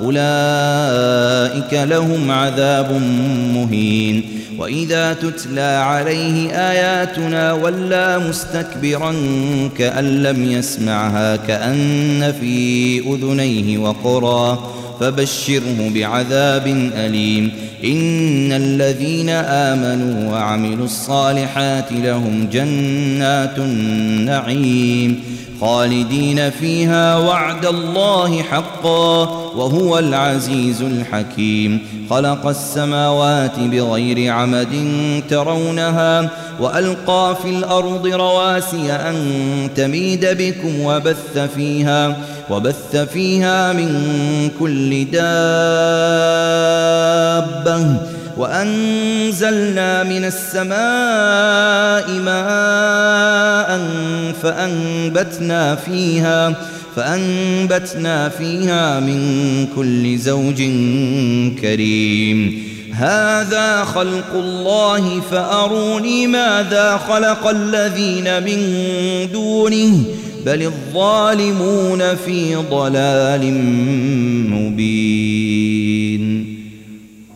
أولئك لهم عذاب مهين. وإذا تتلى عليه آياتنا ولى مستكبرا كأن لم يسمعها كأن في أذنيه وقرا فبشره بعذاب أليم. إن الذين آمنوا وعملوا الصالحات لهم جنات النعيم خالدين فيها وعد الله حقا وهو العزيز الحكيم. خلق السماوات بغير عمد ترونها وألقى في الأرض رواسي أن تميد بكم وبث فيها وبث فيها من كل دابة وأنزلنا من السماء ماء فأنبتنا فيها فأنبتنا فيها من كل زوج كريم هذا خلق الله فأروني ماذا خلق الذين من دونه بل الظالمون في ضلال مبين.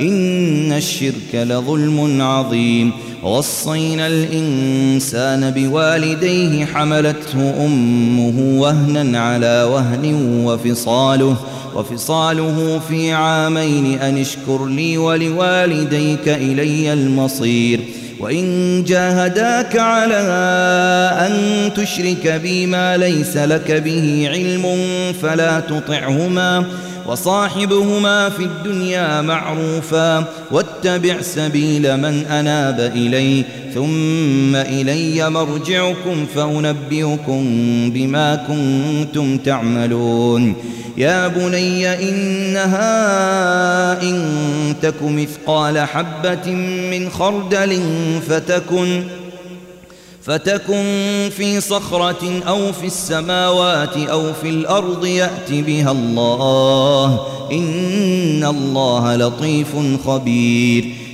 إن الشرك لظلم عظيم. وصينا الإنسان بوالديه حملته أمه وهنا على وهن وفصاله. وفصاله في عامين أن اشكر لي ولوالديك إلي المصير. وإن جاهداك على أن تشرك بي ما ليس لك به علم فلا تطعهما. وصاحبهما في الدنيا معروفا واتبع سبيل من أناب إلي ثم إلي مرجعكم فأنبئكم بما كنتم تعملون. يا بني إنها إن تك مثقال حبة من خردل فتكن فتكن في صخرة أو في السماوات أو في الأرض يأت بها الله. إن الله لطيف خبير.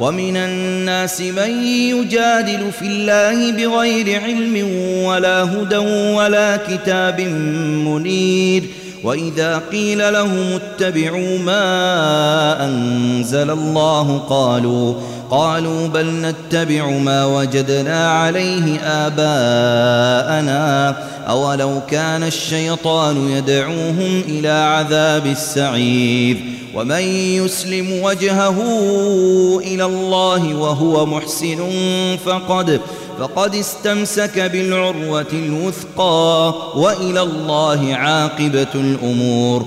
ومن الناس من يجادل في الله بغير علم ولا هدى ولا كتاب منير وإذا قيل لهم اتبعوا ما أنزل الله قالوا قالوا بل نتبع ما وجدنا عليه آباءنا. أولو كان الشيطان يدعوهم إلى عذاب السعير. ومن يسلم وجهه إلى الله وهو محسن فقد فقد استمسك بالعروة الوثقى. وإلى الله عاقبة الأمور.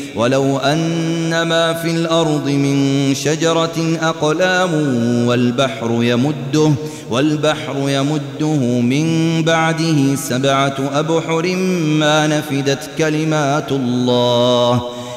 ولو أن ما في الأرض من شجرة أقلام والبحر يمده والبحر يمده من بعده سبعة أبحر ما نفدت كلمات الله.